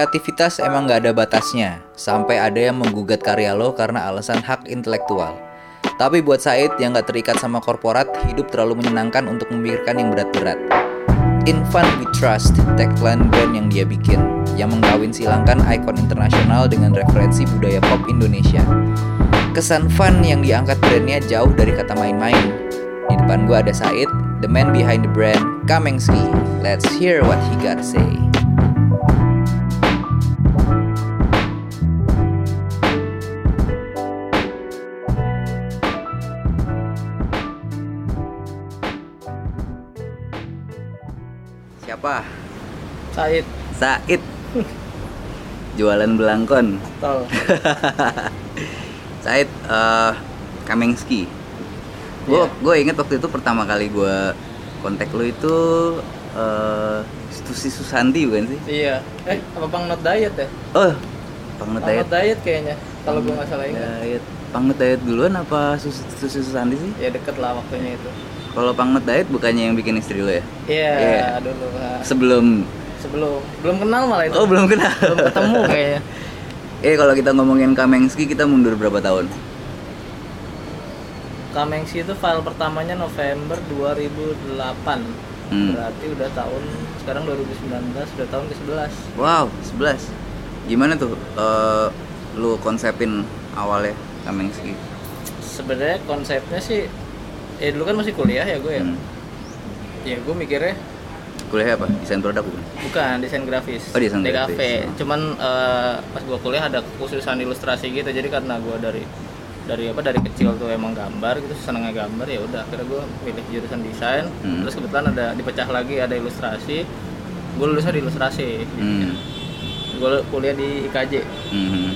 Kreativitas emang gak ada batasnya, sampai ada yang menggugat karya lo karena alasan hak intelektual. Tapi buat Said yang gak terikat sama korporat, hidup terlalu menyenangkan untuk memikirkan yang berat-berat. In Fun We Trust, tagline brand yang dia bikin, yang mengkawin silangkan ikon internasional dengan referensi budaya pop Indonesia. Kesan fun yang diangkat brandnya jauh dari kata main-main. Di depan gua ada Said, the man behind the brand, Kamengski. Let's hear what he gotta say. Said. Jualan belangkon. tol Said eh Kamengski. Gue Iya. gue inget waktu itu pertama kali gue kontak lu itu eh Susi Susanti bukan sih? iya eh apa bang not diet ya Oh, bang Diet. not diet kayaknya kalau gue nggak salah ingat Diet. Pangnut Diet duluan apa Susi, Susi Susanti sih? ya deket lah waktunya itu Kalau Pangnut Diet bukannya yang bikin istri lo ya? iya Iya. dulu Pak. Sebelum sebelum belum kenal malah itu Oh, belum kenal. belum ketemu kayaknya Eh, kalau kita ngomongin Kamengski kita mundur berapa tahun? Kamengsi itu file pertamanya November 2008 Hmm. berarti udah tahun sekarang 2019 udah tahun ke 11 Wow, 11. Gimana tuh eh, lu konsepin awalnya Kamengski? sebenarnya konsepnya sih ya dulu kan masih kuliah ya gue ya Hmm. ya gue mikirnya Kuliah apa? Desain produk bukan? bukan desain grafis Oh, desain DKV grafis. Oh. cuman eh, pas gue kuliah ada khususan ilustrasi gitu jadi karena gue dari dari apa dari kecil tuh emang gambar gitu senengnya gambar ya udah akhirnya gue pilih jurusan desain Hmm. terus kebetulan ada dipecah lagi ada ilustrasi gue lulusnya di ilustrasi Hmm. gue kuliah di IKJ Mhm.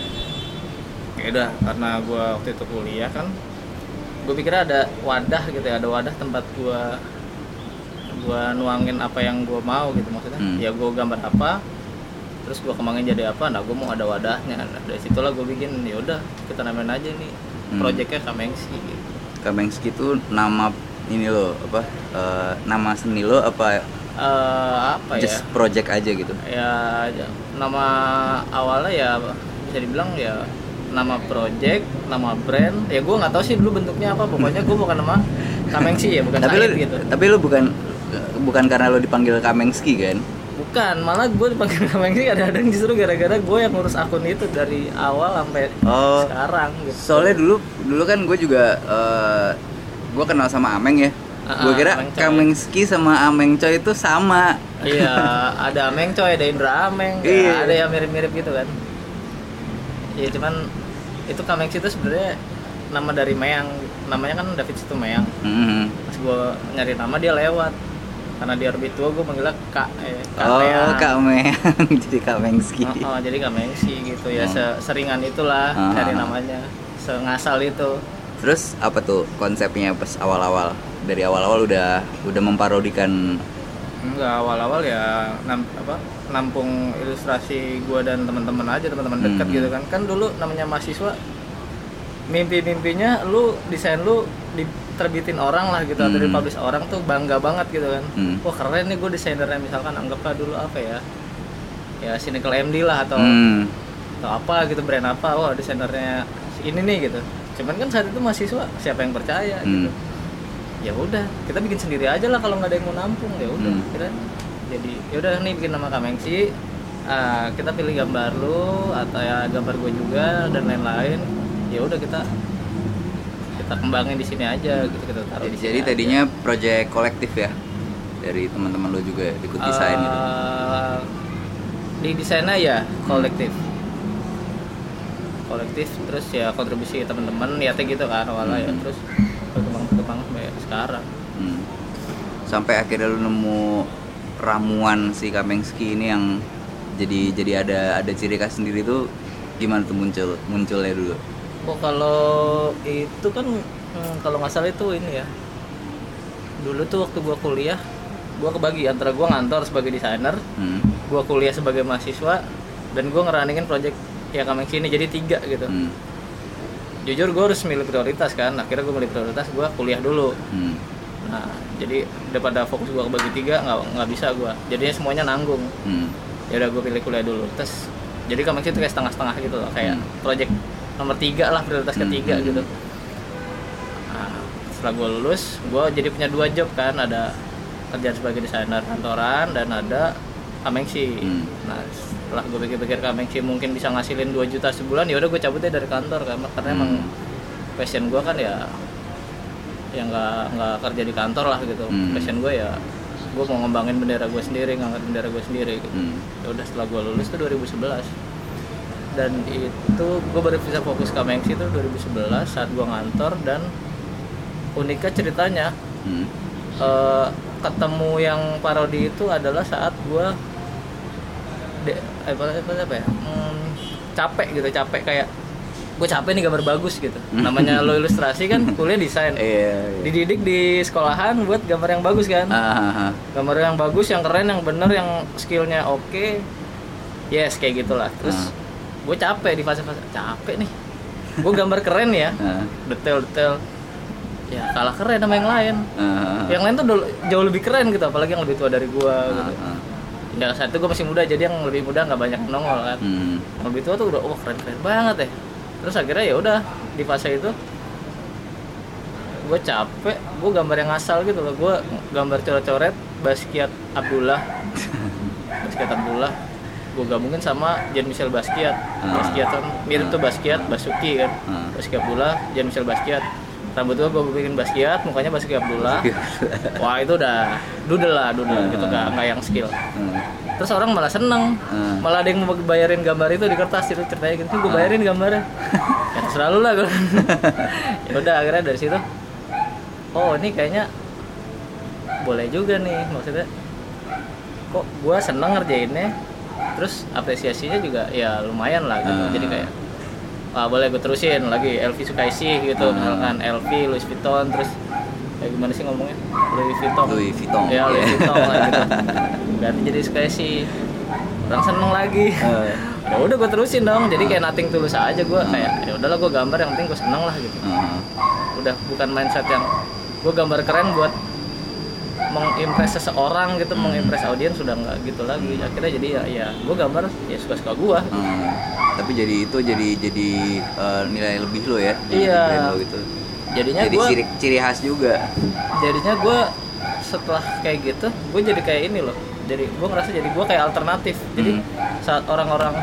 ya udah karena gue waktu itu kuliah kan gue pikir ada wadah gitu ya ada wadah tempat gue gue nuangin apa yang gue mau gitu maksudnya Hmm. ya gue gambar apa terus gue kembangin jadi apa nah gue mau ada wadahnya nah, dari situlah gue bikin ya udah kita namain aja nih Hmm. projectnya Kamengsi gitu Kamengski itu nama ini lo apa? eh, nama seni lo apa Eh, apa ya just project aja gitu? ya ya, nama awalnya ya bisa dibilang ya nama project nama brand ya gue nggak tahu sih dulu bentuknya apa pokoknya gue bukan nama Kamengsi ya bukan tapi lu Said gitu tapi lu bukan bukan karena lo dipanggil Kamengski kan? bukan malah gue dipanggil Kamengsi kadang-kadang justru gara-gara gue yang ngurus akun itu dari awal sampai Oh. sekarang gitu Soalnya dulu dulu kan gue juga eh gue kenal sama Ameng ya. Ah, gue kira. Kamengski sama Ameng Coy itu sama. iya ada Ameng coy ada Indra Ameng ya, Iya. ada yang mirip-mirip gitu kan ya cuman itu Kamengsi itu sebenarnya nama dari Meyang namanya kan David Situ Meyang Mhm. pas gue nyari nama dia lewat karena dia lebih tua gue manggilnya kak eh, kak Oh, Meyang. Kak Meng jadi Kamengski. Oh, oh, jadi Kamengsi gitu ya Hmm. seringan itulah Ah. cari namanya sengasal itu Terus apa tuh konsepnya pas awal-awal? Dari awal-awal udah udah memparodikan enggak awal-awal ya nam, apa nampung ilustrasi gua dan teman-teman aja teman-teman dekat Hmm. gitu kan kan dulu namanya mahasiswa mimpi-mimpinya lu desain lu diterbitin orang lah gitu atau Hmm. dipublish orang tuh bangga banget gitu kan. Hmm. wah keren nih gue desainernya misalkan anggaplah dulu apa ya ya Cynical MD lah atau hmm, atau apa gitu brand apa wah desainernya ini nih gitu. Cuman kan saat itu mahasiswa siapa yang percaya gitu. Hmm, ya udah kita bikin sendiri aja lah kalau nggak ada yang mau nampung ya udah Hmm. kita jadi ya udah nih bikin nama Kamengsi Ah, kita pilih gambar lu atau ya gambar gue juga dan lain-lain. Ya udah kita kita kembangin di sini aja gitu kita taruh jadi, di jadi tadinya project kolektif ya dari teman-teman lo juga ikut aja. desain gitu. Eh, di desainnya ya kolektif kolektif terus ya kontribusi teman-teman niatnya gitu kan awalnya ya Hmm. terus berkembang berkembang sampai sekarang Hmm. Sampai akhirnya lu nemu ramuan si Kamengski ini yang jadi jadi ada ada ciri khas sendiri tuh gimana tuh muncul munculnya dulu? Oh kalau itu kan hmm, kalau nggak salah itu ini ya. Dulu tuh waktu gua kuliah, gua kebagi antara gua ngantor sebagai desainer, Hmm. gua kuliah sebagai mahasiswa, dan gua ngeraningin project ya Kameng sini jadi tiga gitu. Hmm. Jujur gua harus milih prioritas kan. Akhirnya gua milih prioritas gua kuliah dulu. Hmm. Nah jadi daripada fokus gua kebagi tiga nggak nggak bisa gua. Jadinya semuanya nanggung. Hmm. ya udah gue pilih kuliah dulu terus jadi Kamexi itu kayak setengah-setengah gitu loh kayak Hmm. project nomor tiga lah prioritas ketiga hmm, gitu nah, setelah gue lulus gue jadi punya dua job kan ada kerjaan sebagai desainer kantoran dan ada Kamexi Hmm. nah setelah gue pikir-pikir Kamexi mungkin bisa ngasilin 2 juta sebulan ya udah gue cabut deh dari kantor karena karena emang Hmm. passion gue kan ya yang nggak nggak kerja di kantor lah gitu Hmm. passion gue ya gue mau ngembangin bendera gue sendiri ngangkat bendera gue sendiri gitu Hmm. ya udah setelah gue lulus tuh 2011 dan itu gue baru bisa fokus ke Mengsi itu 2011 saat gue ngantor dan uniknya ceritanya Hmm. eh, ketemu yang parodi itu adalah saat gue de, apa, apa, apa ya hmm, capek gitu capek kayak gue capek nih gambar bagus gitu namanya lo ilustrasi kan kuliah desain Iya, iya. dididik di sekolahan buat gambar yang bagus kan Ah, ah, ah. gambar yang bagus yang keren yang bener yang skillnya oke yes kayak gitulah terus Ah. Gue capek di fase-fase capek nih. Gue gambar keren ya. Ah, detail-detail. Ya kalah keren sama yang lain. Ah, ah. yang lain tuh jauh lebih keren gitu apalagi yang lebih tua dari gue gitu. ya saat itu gue masih muda jadi yang lebih muda nggak banyak nongol kan. Hmm. yang lebih tua tuh udah wah keren keren banget ya. Terus akhirnya ya udah di fase itu gue capek gue gambar yang asal gitu loh. Gue gambar coret-coret Basquiat Abdullah. Basquiat Abdullah gue gabungin sama Jean Michel Basquiat. Ah. Basquiat kan mirip tuh Basquiat Basuki kan. Ah. Basquiat Abdullah Jean Michel Basquiat. Rambut gue gue bikin Basquiat mukanya Basquiat Abdullah. Wah itu udah doodle lah doodle gitu nggak nggak yang skill. Hmm. terus orang malah seneng. Hmm. malah ada yang mau bayarin gambar itu di kertas itu ceritanya gitu. Gue bayarin gambarnya. Ya selalu lah gue ya udah akhirnya dari situ. Oh ini kayaknya boleh juga nih maksudnya. Kok gue seneng ngerjainnya terus apresiasinya juga ya lumayan lah gitu. Hmm. jadi kayak ah boleh gue terusin lagi LV Sukaisi gitu. Hmm. misalkan LV Louis Vuitton terus kayak gimana sih ngomongnya? Louis Vuitton. Louis Vuitton. ya Louis Iya. Vuitton lah gitu. Ganti jadi Sukaisi orang seneng lagi. Eh, ya udah gue terusin dong. Jadi kayak nothing tulus aja gue kayak ya udahlah gue gambar yang penting gue seneng lah gitu. Ah. udah bukan mindset yang gue gambar keren buat mengimpress seseorang gitu mengimpress audiens sudah nggak gitu lagi akhirnya jadi ya ya gue gambar ya suka suka gue Hmm. Tapi jadi itu jadi jadi eh, nilai lebih lo ya. Iya. lo gitu. jadinya Jadi gue ciri, ciri khas juga. jadinya gue setelah kayak gitu gue jadi kayak ini loh jadi gue ngerasa jadi gue kayak alternatif jadi Hmm. saat orang-orang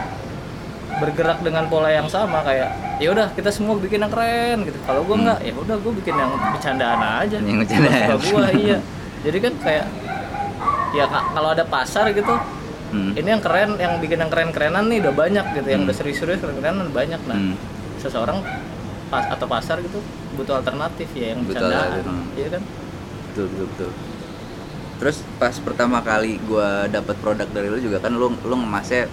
bergerak dengan pola yang sama kayak ya udah kita semua bikin yang keren gitu kalau gue Hmm. nggak ya udah gue bikin yang bercandaan aja Yang bercandaan. gue iya jadi kan kayak ya ka- kalau ada pasar gitu Hmm. ini yang keren yang bikin yang keren-kerenan nih udah banyak gitu yang Hmm. udah serius-serius keren-kerenan banyak nah Hmm. seseorang pas atau pasar gitu butuh alternatif ya yang Butuh bercandaan hmm. iya kan Betul, betul, betul. Terus pas pertama kali gua dapat produk dari lu juga kan lu lu ngemasnya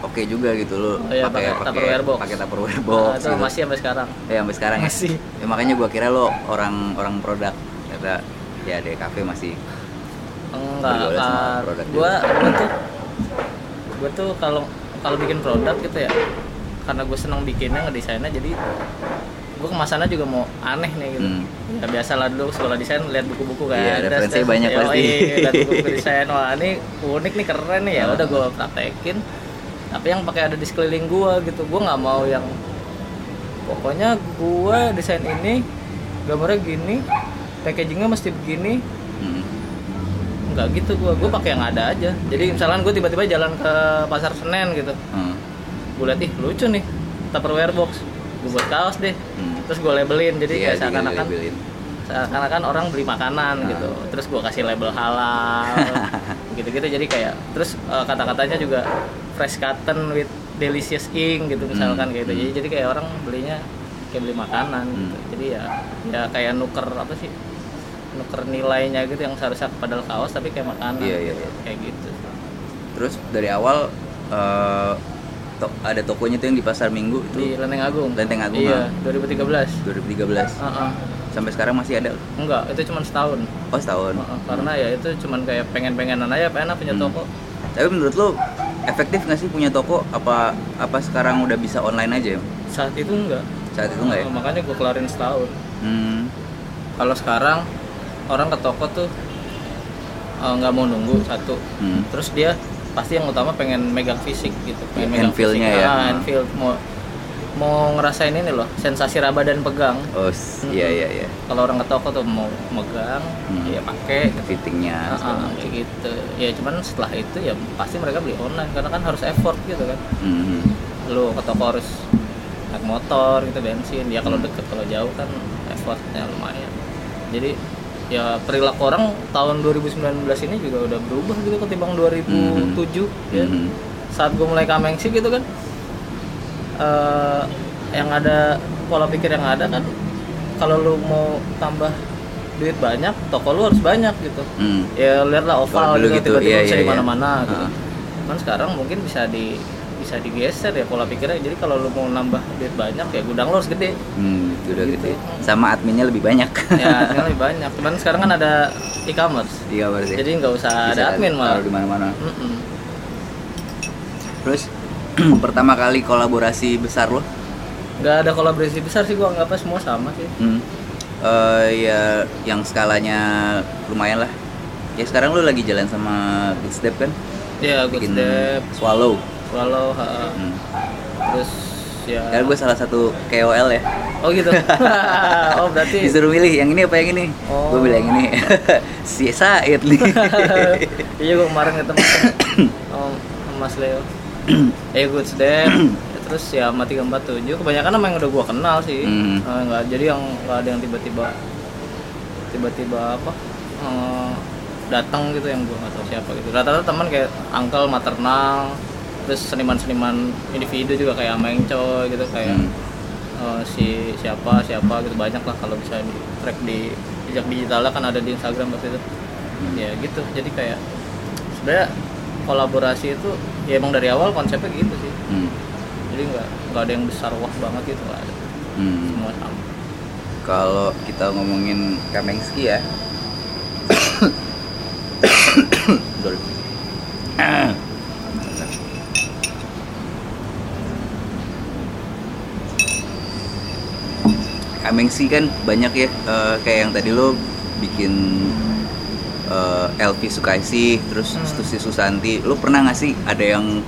oke juga gitu lu Oh iya, pakai Tupperware box. pakai Tupperware Nah, box itu gitu. masih sampai sekarang Ya, sampai sekarang ya. Masih. Ya, makanya gua kira lo orang orang produk kata ya di kafe masih enggak produk gua gua tuh gua tuh kalau kalau bikin produk gitu ya karena gue seneng bikinnya ngedesainnya jadi gue kemasannya juga mau aneh nih gitu. Hmm. ya biasalah dulu sekolah desain lihat buku-buku kan. Iya, Terus- referensinya terus, banyak yoi, pasti. lihat buku-buku desain. Wah ini unik nih keren nih. Ya Ah. udah gue praktekin. Tapi yang pakai ada di sekeliling gue gitu gue nggak mau yang pokoknya gue desain ini gambarnya gini packagingnya mesti begini. Hmm. nggak gitu gue gue pakai yang ada aja. Jadi misalkan gue tiba-tiba jalan ke pasar senen gitu. Hmm. gue liat ih lucu nih. Tupperware box. Gue buat kaos deh. Hmm. terus gue labelin. Jadi Iya, kayak seakan-akan seakan-akan orang beli makanan Ah. gitu. Terus gue kasih label halal gitu-gitu. Jadi kayak terus eh, kata-katanya juga fresh cotton with delicious ink gitu misalkan Hmm. kayak gitu. jadi, Hmm. jadi kayak orang belinya kayak beli makanan gitu. Hmm. jadi ya ya kayak nuker apa sih nuker nilainya gitu yang seharusnya padahal kaos tapi kayak makanan Iya, iya, gitu. iya. kayak gitu Terus dari awal eh, to- ada tokonya tuh yang di pasar Minggu di itu Lenteng Agung Lenteng Agung, iya ah. 2013 2013 Heeh. sampai sekarang masih ada. enggak itu cuma setahun Oh setahun. Heeh, karena ya itu cuman kayak pengen-pengenan aja pengen punya Hmm. toko Tapi menurut lu efektif nggak sih punya toko? Apa apa sekarang udah bisa online aja? saat itu enggak Saat itu nggak ya? Makanya gue kelarin setahun Hmm. kalau sekarang orang ke toko tuh eh, nggak mau nunggu satu Hmm. terus dia pasti yang utama pengen megang fisik gitu pengen Ya, megang fisik. ya. Ah, handfeel mau mau ngerasain ini loh sensasi raba dan pegang oh s- iya iya iya kalau orang ke toko tuh mau megang Hmm. ya pakai fittingnya ah, macam. kayak gitu ya cuman setelah itu ya pasti mereka beli online karena kan harus effort gitu kan Mhm. lu ke toko harus naik motor gitu bensin ya kalau Hmm. deket kalau jauh kan effortnya lumayan jadi ya perilaku orang tahun 2019 ini juga udah berubah gitu ketimbang 2007 ya Mhm. saat gue mulai kamengsi gitu kan eh yang ada pola pikir yang ada kan kalau lu mau tambah duit banyak toko lu harus banyak gitu Hmm. ya lihatlah oval gitu gitu, tiba-tiba iya, bisa iya, di iya. mana-mana gitu. Ah. Cuman sekarang mungkin bisa di bisa digeser ya pola pikirnya. Jadi kalau lu mau nambah duit banyak ya gudang lu harus gede. Hmm, udah Gitu. gede. Sama adminnya lebih banyak. Ya lebih banyak. Cuman sekarang kan ada e-commerce. Iya berarti. Jadi nggak usah ada admin malah. Di mana-mana. Mm-mm. Terus pertama kali kolaborasi besar lo? Nggak ada kolaborasi besar sih gua anggapnya semua sama sih. Hmm. Eh, ya yang skalanya lumayan lah. Ya sekarang lu lagi jalan sama Good Step kan? Ya good Bikin step, Swallow. swallow, ha. Hmm. terus ya. Ya gue salah satu KOL ya. Oh gitu. oh berarti. Disuruh milih yang ini apa yang ini? Oh. Gue bilang yang ini. si Said nih. iya gua kemarin ketemu sama Mas Leo eh good step terus ya sama 347 kebanyakan nama yang udah gua kenal sih Hmm. Eh, nggak jadi yang nggak ada yang tiba-tiba tiba-tiba apa eh, datang gitu yang gua nggak tahu siapa gitu rata-rata teman kayak uncle maternal terus seniman-seniman individu juga kayak Mengco gitu kayak Hmm. eh, si siapa siapa gitu banyak lah kalau bisa di track di jejak digitalnya kan ada di Instagram waktu itu ya gitu jadi kayak sebenarnya kolaborasi itu ya emang dari awal konsepnya gitu sih Hmm. jadi nggak nggak ada yang besar wah banget gitu nggak ada Hmm. semua sama Kalau kita ngomongin Kamengski ya. Kamengsi kan banyak ya eh, kayak yang tadi lo bikin eh, Elvi Sukaisi terus Hmm. Stusi Susanti. Lo pernah nggak sih ada yang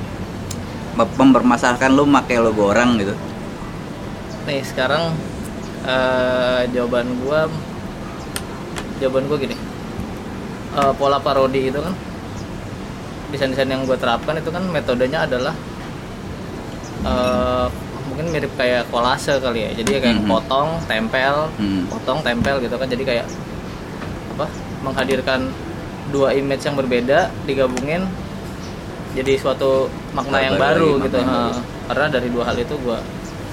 mem- mempermasalahkan lo pakai logo orang gitu? Nih sekarang eh, jawaban gua jawaban gua gini. Eh, pola parodi itu kan desain-desain yang gue terapkan itu kan metodenya adalah eh, mungkin mirip kayak kolase kali ya jadi kayak Mhm. potong tempel Hmm. potong tempel gitu kan jadi kayak apa menghadirkan dua image yang berbeda digabungin jadi suatu makna yang baru gitu yang baru. karena dari dua hal itu gua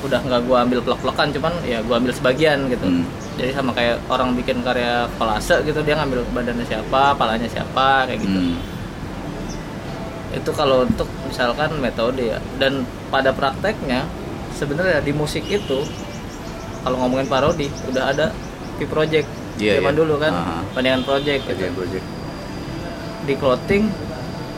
udah nggak gua ambil plek-plekan cuman ya gua ambil sebagian gitu Hmm. jadi sama kayak orang bikin karya kolase gitu dia ngambil badannya siapa palanya siapa kayak gitu Hmm. itu kalau untuk misalkan metode ya dan pada prakteknya sebenarnya di musik itu kalau ngomongin parodi udah ada P project Iya, zaman iya. dulu kan bandingan project gitu. Project. di clothing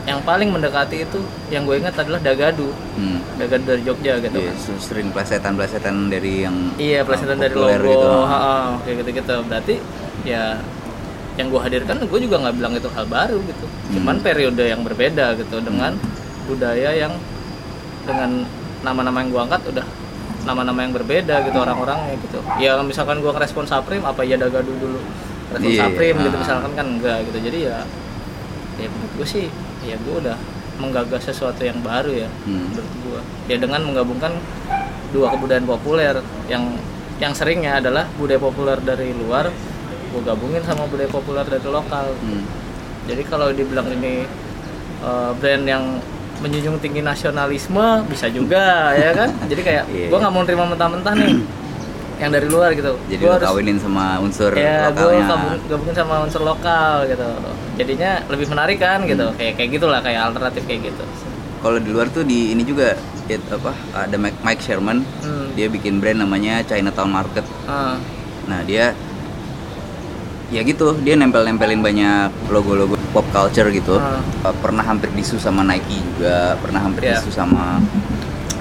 yang paling mendekati itu yang gue ingat adalah Dagadu Hmm. Dagadu dari Jogja gitu Iya, kan sering plesetan-plesetan dari yang iya pelesetan dari logo gitu. ha, ha, kayak gitu gitu berarti ya yang gue hadirkan gue juga nggak bilang itu hal baru gitu cuman Hmm. periode yang berbeda gitu dengan budaya yang dengan nama-nama yang gue angkat udah nama-nama yang berbeda gitu orang-orangnya gitu. Ya misalkan gue ngerespon Saprim apa ya Dagadu dulu respon Iya, Saprim gitu ah. misalkan kan enggak gitu. Jadi ya ya menurut gue sih ya gue udah menggagas sesuatu yang baru ya Hmm. menurut gue ya dengan menggabungkan dua kebudayaan populer yang yang seringnya adalah budaya populer dari luar gue gabungin sama budaya populer dari lokal. Hmm. jadi kalau dibilang ini eh, brand yang menjunjung tinggi nasionalisme bisa juga ya kan jadi kayak Iya, gue nggak mau terima mentah-mentah nih yang dari luar gitu Jadi Gua lo kawinin sama unsur ya gue lokalnya. gabungin sama unsur lokal gitu jadinya lebih menarik kan gitu Hmm. kayak kayak gitulah kayak alternatif kayak gitu Kalau di luar tuh di ini juga ya, apa ada Mike, Sherman, hmm. dia bikin brand namanya Chinatown Market. Ah, Nah, dia ya gitu, dia nempel-nempelin banyak logo-logo pop culture gitu. Uh, pernah hampir disu sama Nike juga, pernah hampir Iya. disu sama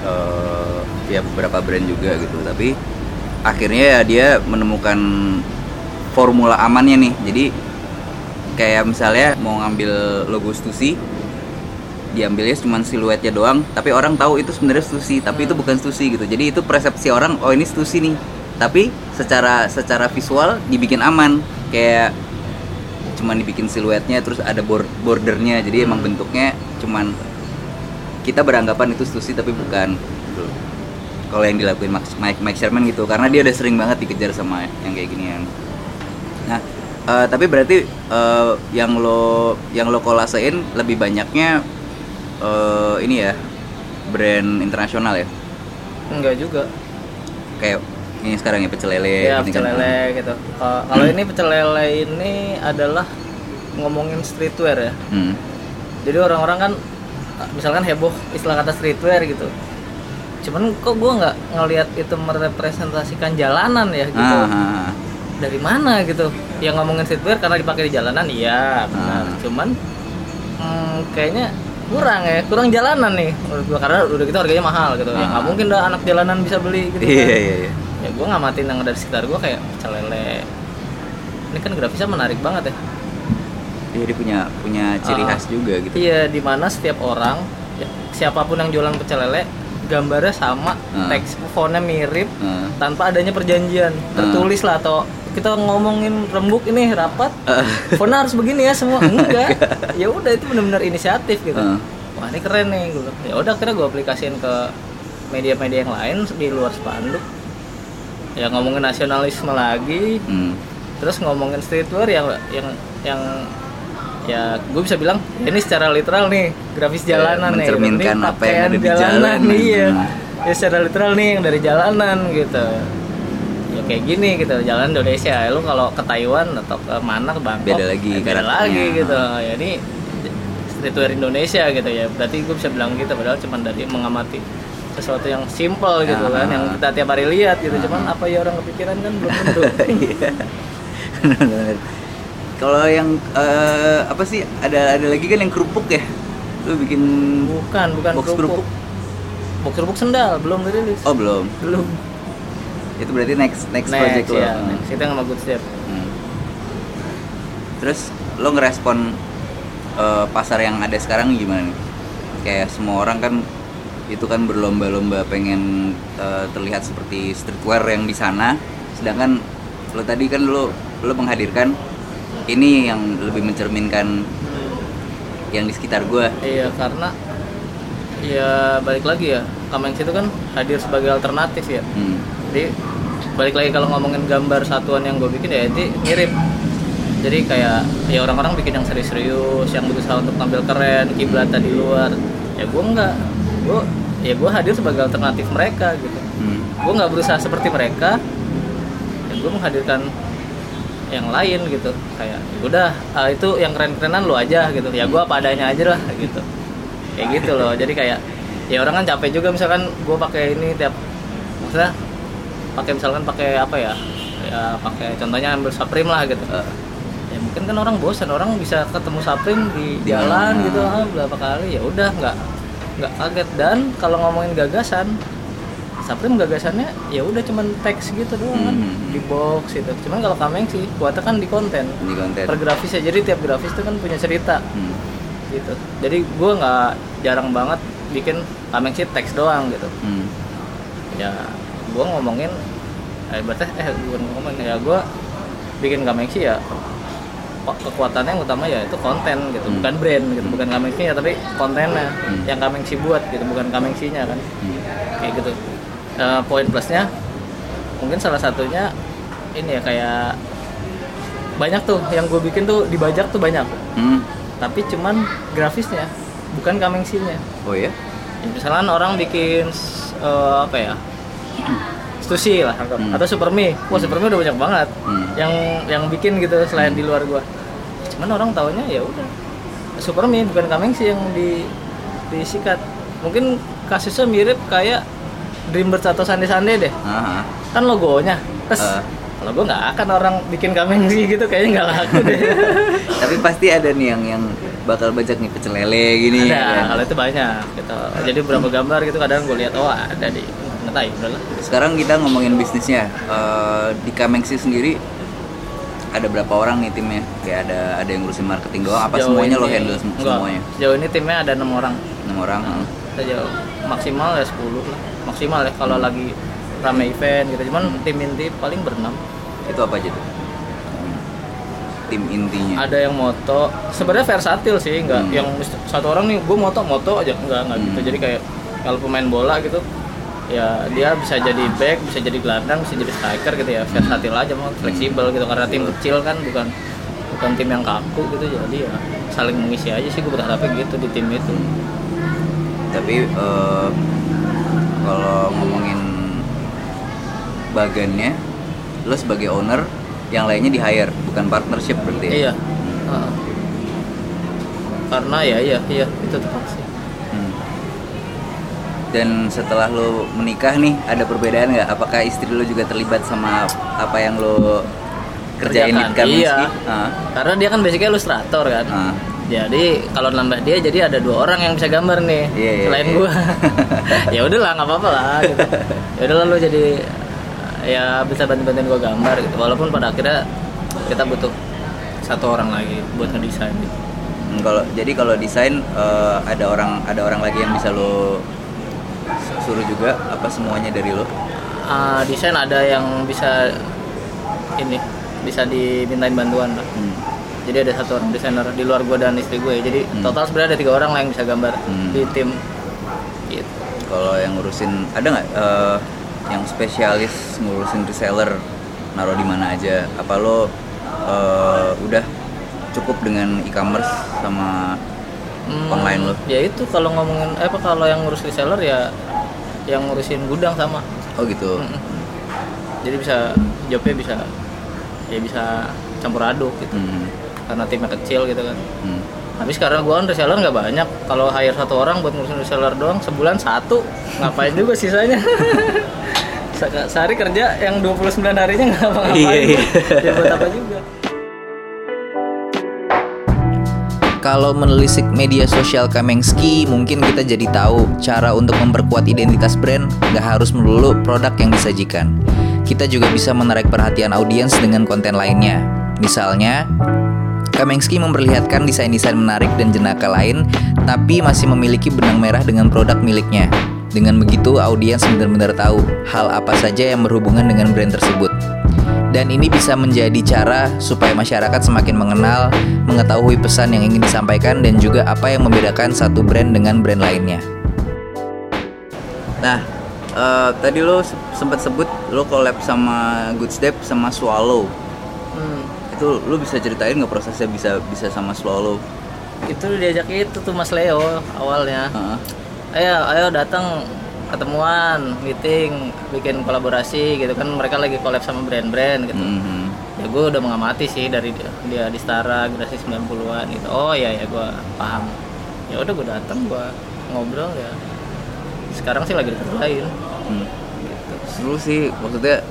uh, ya beberapa brand juga gitu. Tapi akhirnya ya dia menemukan formula amannya nih. Jadi kayak misalnya mau ngambil logo Stussy diambilnya cuma siluetnya doang tapi orang tahu itu sebenarnya stusi tapi itu bukan stusi gitu jadi itu persepsi orang oh ini stusi nih tapi secara secara visual dibikin aman kayak cuman dibikin siluetnya terus ada bor- bordernya. Jadi emang bentuknya cuman kita beranggapan itu stusi tapi bukan. Kalau yang dilakuin Max- Mike Mike Sherman gitu karena dia udah sering banget dikejar sama yang kayak ginian. Nah eh, tapi berarti eh, yang lo yang lo kolasein lebih banyaknya eh, ini ya brand internasional ya? Enggak juga. Kayak ini sekarang ya pecel lele ya pecel kan. lele gitu Uh, kalau ini pecel lele ini adalah ngomongin streetwear ya Hmm. jadi orang-orang kan misalkan heboh istilah kata streetwear gitu cuman kok gue nggak ngelihat itu merepresentasikan jalanan ya gitu Ah, ah, ah. dari mana gitu yang ngomongin streetwear karena dipakai di jalanan iya benar Ah. cuman hmm, kayaknya kurang ya kurang jalanan nih menurut gua karena udah gitu harganya mahal gitu ya nggak Ah. mungkin dah anak jalanan bisa beli gitu Iya kan. iya iya. Ya gue ngamatin yang dari sekitar gue kayak pecel lele ini kan grafisnya menarik banget ya Iya dia punya punya ciri Ah. khas juga gitu. iya di mana setiap orang ya, siapa pun yang jualan pecel lele gambarnya sama Ah. teks fontnya mirip Ah. tanpa adanya perjanjian tertulis lah atau kita ngomongin rembuk ini rapat Ah. fontnya harus begini ya semua enggak ya udah itu benar-benar inisiatif gitu Ah. wah ini keren nih gue ya udah akhirnya gue aplikasiin ke media-media yang lain di luar spanduk ya ngomongin nasionalisme lagi. Hmm. terus ngomongin streetwear yang yang yang ya gue bisa bilang ini secara literal nih grafis Ya, jalanan nih mencerminkan Ini apa yang ada di jalanan. iya. Hmm. ya secara literal nih yang dari jalanan gitu. Ya kayak gini gitu. Jalan Indonesia lu kalau ke Taiwan atau ke mana ke Bangkok Beda lagi ya beda lagi gitu. Ya ini streetwear Indonesia gitu ya. Berarti gue bisa bilang gitu padahal cuma dari mengamati sesuatu yang simple gitu kan Ah. yang kita tiap hari lihat gitu cuman apa ya orang kepikiran kan belum tentu Iya. Kalau yang eh, apa sih ada ada lagi kan yang kerupuk ya? Lu bikin bukan bukan box kerupuk? box kerupuk sendal belum dirilis Oh belum. belum Itu berarti next next, project lo. ya Hmm. next. kita sama good step Hmm. Terus lo ngerespon eh, pasar yang ada sekarang gimana nih? Kayak semua orang kan itu kan berlomba-lomba pengen eh, terlihat seperti streetwear yang di sana, sedangkan lo tadi kan lo lo menghadirkan ini yang lebih mencerminkan yang di sekitar gua. iya karena ya balik lagi ya Kamens itu kan hadir sebagai alternatif ya. Hmm. jadi balik lagi kalau ngomongin gambar satuan yang gue bikin ya itu mirip. Jadi kayak ya orang-orang bikin yang serius-serius yang berusaha untuk tampil keren kiblatan di luar. Ya gue enggak gue ya gue hadir sebagai alternatif mereka gitu. Hmm. gue nggak berusaha seperti mereka ya gue menghadirkan yang lain gitu. Kayak "Ya udah ah, itu yang keren-kerenan lu aja gitu. Ya gue apa adanya aja lah gitu. Kayak gitu loh. Jadi kayak ya orang kan capek juga misalkan gue pakai ini tiap maksudnya pakai misalkan pakai apa ya? Ya pakai contohnya ambil Supreme lah gitu. Eh, ya mungkin kan orang bosan orang bisa ketemu Supreme di jalan gitu. Ah, berapa kali. Ya udah nggak nggak kaget dan kalau ngomongin gagasan Supreme gagasannya ya udah cuman teks gitu doang kan Hmm. di box gitu cuman kalau Kameng sih kuatnya kan di konten di konten. per grafisnya jadi tiap grafis itu kan punya cerita Hmm. gitu jadi gue nggak jarang banget bikin Kameng sih teks doang gitu Hmm. ya gue ngomongin eh berarti eh gue ngomongin ya gue bikin Kamengsi ya kok kekuatannya yang utama ya itu konten gitu Hmm. bukan brand gitu bukan Kamengsi ya tapi kontennya Hmm. yang Kamengsi buat gitu bukan Kamengsinya kan Hmm. kayak gitu Eh, poin plusnya mungkin salah satunya ini ya kayak banyak tuh yang gue bikin tuh dibajak tuh banyak Hmm. tapi cuman grafisnya bukan Kamengsinya Oh ya? Ya, misalkan orang bikin eh, apa ya Stussy lah anggap. Hmm. atau Supermi wah Supermi udah banyak banget Hmm. yang yang bikin gitu selain di luar gua cuman orang taunya ya udah Supermi bukan Kamengsi yang di disikat mungkin kasusnya mirip kayak Dreambirds atau Sande Sande deh Ah, ah. kan logonya terus Ah. kalau gua nggak akan orang bikin Kamengsi gitu kayaknya nggak laku deh Tapi pasti ada nih yang yang bakal bajak nih pecel lele gini. ada kan. kalau itu banyak gitu jadi beberapa gambar gitu kadang gue lihat oh ada di nggak udahlah Sekarang kita ngomongin bisnisnya. Eh, di Kamengsi sendiri ada berapa orang nih timnya kayak ada ada yang ngurusin marketing doang apa Sejauh semuanya lo ini- handle sem- enggak, semuanya Sejauh ini timnya ada enam orang. enam orang heeh. Sejauh maksimal ya 10 lah. Maksimal ya kalau Hmm. lagi rame event gitu. Cuman tim inti paling berenam. itu apa aja tuh tim intinya Ada yang moto. Sebenarnya versatil sih, enggak Hmm. yang satu orang nih gue moto moto aja enggak enggak gitu. Hmm. Jadi kayak kalau pemain bola gitu ya dia bisa jadi back, bisa jadi gelandang, bisa jadi striker gitu ya. Versatil aja mau fleksibel gitu karena tim kecil kan bukan bukan tim yang kaku gitu jadi ya saling mengisi aja sih gue berharapnya gitu di tim itu. tapi eh, kalau ngomongin bagannya lo sebagai owner yang lainnya di hire bukan partnership berarti ya? Iya. Heeh. Karena ya iya iya itu tepat sih. Dan setelah lo menikah nih, ada perbedaan nggak? Apakah istri lo juga terlibat sama apa yang lo kerjain di. Kamenski? Iya. Ah, Karena dia kan basicnya ilustrator kan. ah. Jadi kalau nambah dia jadi ada dua orang yang bisa gambar nih Iya, iya, selain iya. gua. ya udahlah nggak apa-apa lah. Gitu. Ya udahlah lu jadi ya bisa bantu-bantuin gua gambar gitu. Walaupun pada akhirnya kita butuh satu orang lagi buat ngedesain gitu. Hmm, Kalau jadi kalau desain eh, ada orang ada orang lagi yang bisa lo suruh juga apa semuanya dari lo? Ah, desain ada yang bisa ini bisa dimintain bantuan lah. Hmm. Jadi ada satu orang desainer di luar gue dan istri gue. Jadi Hmm. total sebenarnya ada tiga orang lah yang bisa gambar Hmm. di tim. Gitu. Kalau yang ngurusin ada nggak eh, yang spesialis ngurusin reseller naruh di mana aja? Apa lo eh, udah cukup dengan e-commerce sama Hmm, Online lo? Ya itu kalau ngomongin eh, apa kalau yang ngurus reseller ya yang ngurusin gudang sama. Oh gitu. Mm-mm. Jadi bisa jobnya bisa ya bisa campur aduk gitu. Hmm. Karena timnya kecil gitu kan. Hmm. Habis karena gua kan reseller nggak banyak. Kalau hire satu orang buat ngurusin reseller doang sebulan satu, ngapain juga sisanya? Se- Sehari kerja yang 29 harinya nggak apa-ngapain. Iya, iya. ya buat apa juga? Kalau menelisik media sosial Kamengski, mungkin kita jadi tahu cara untuk memperkuat identitas brand nggak harus melulu produk yang disajikan. Kita juga bisa menarik perhatian audiens dengan konten lainnya. Misalnya, Kamengski memperlihatkan desain-desain menarik dan jenaka lain, tapi masih memiliki benang merah dengan produk miliknya. Dengan begitu, audiens benar-benar tahu hal apa saja yang berhubungan dengan brand tersebut. Dan ini bisa menjadi cara supaya masyarakat semakin mengenal, mengetahui pesan yang ingin disampaikan dan juga apa yang membedakan satu brand dengan brand lainnya. Nah, eh, tadi lo sempat sebut lo collab sama Good Step sama Swallow. Hmm. Itu lo bisa ceritain nggak prosesnya bisa bisa sama Swallow? Itu diajak itu tuh Mas Leo awalnya. Heeh. ayo ayo datang ketemuan meeting bikin kolaborasi gitu kan mereka lagi collab sama brand-brand gitu Mhm. ya gue udah mengamati sih dari dia, dia di Stara generasi 90-an gitu oh iya ya gue paham ya udah gue datang gue ngobrol ya sekarang sih lagi dikerjain Hmm. gitu Seru sih maksudnya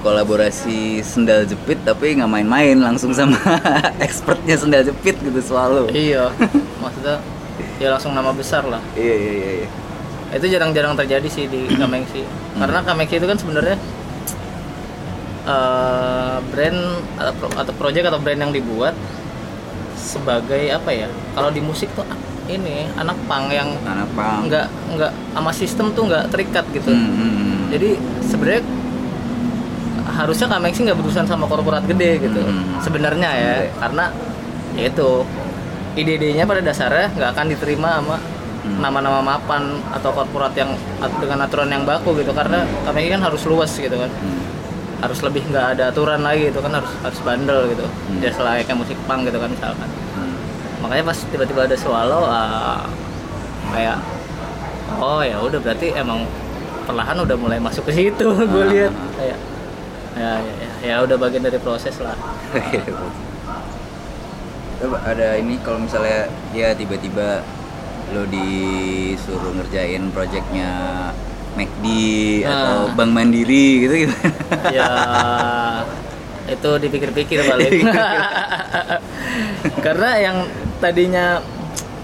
kolaborasi sendal jepit tapi nggak main-main langsung sama expertnya sendal jepit gitu Swallow. iya maksudnya ya langsung nama besar lah Iya iya iya. iya. Itu jarang-jarang terjadi sih di Kamengsi karena Kamengsi itu kan sebenarnya eh, brand atau, pro- atau project atau brand yang dibuat sebagai apa ya kalau di musik tuh ini anak pang yang Anak pang. nggak nggak sama sistem tuh nggak terikat gitu Hmm, hmm, hmm. jadi sebenarnya harusnya Kamengsi nggak berurusan sama korporat gede gitu Hmm. sebenarnya ya Oke. karena ya itu ide-idenya pada dasarnya nggak akan diterima sama Hmm. nama-nama mapan atau korporat yang dengan aturan yang baku gitu karena Kamengsi kan harus luas gitu kan Hmm. harus lebih nggak ada aturan lagi gitu kan harus harus bandel gitu Hmm. ya selayaknya musik punk gitu kan misalkan Hmm. makanya pas tiba-tiba ada swallow ah, kayak oh ya udah berarti emang perlahan udah mulai masuk ke situ gue Ah. lihat kayak ya, ya, ya, ya udah bagian dari proses lah ada ini kalau misalnya ya tiba-tiba lo disuruh ngerjain projectnya McD atau Ah. Bank Mandiri gitu gitu. ya itu dipikir-pikir balik karena yang tadinya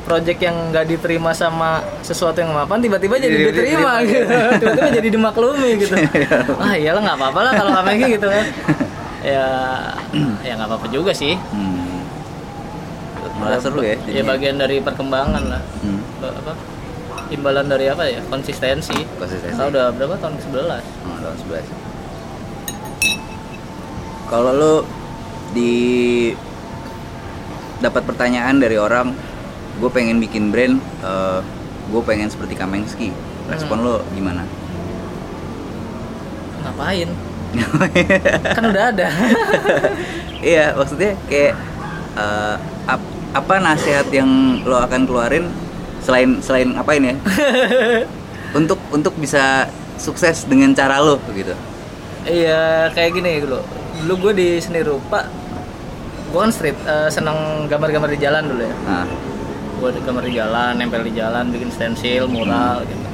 project yang nggak diterima sama sesuatu yang mapan tiba-tiba jadi Jadi diterima diterima. gitu tiba-tiba jadi dimaklumi gitu ah iyalah nggak apa-apa lah kalau kami gitu kan ya ya nggak apa-apa juga sih Hmm. Malah seru ya. ya jadinya. bagian dari perkembangan lah Hmm. Apa imbalan dari apa ya konsistensi Konsistensi. Kita udah berapa tahun ke 11 Oh, tahun 11. Kalau lo di dapat pertanyaan dari orang, gue pengen bikin brand, gue pengen seperti Kamengski. Respon lo gimana? ngapain kan udah ada iya, maksudnya kayak eh, ap- apa nasihat yang lo akan keluarin selain selain apain ya? untuk untuk bisa sukses dengan cara lo gitu. iya kayak gini dulu dulu gue di seni rupa gue kan street eh, seneng gambar-gambar di jalan dulu ya Nah, gue gambar di jalan nempel di jalan bikin stensil mural gitu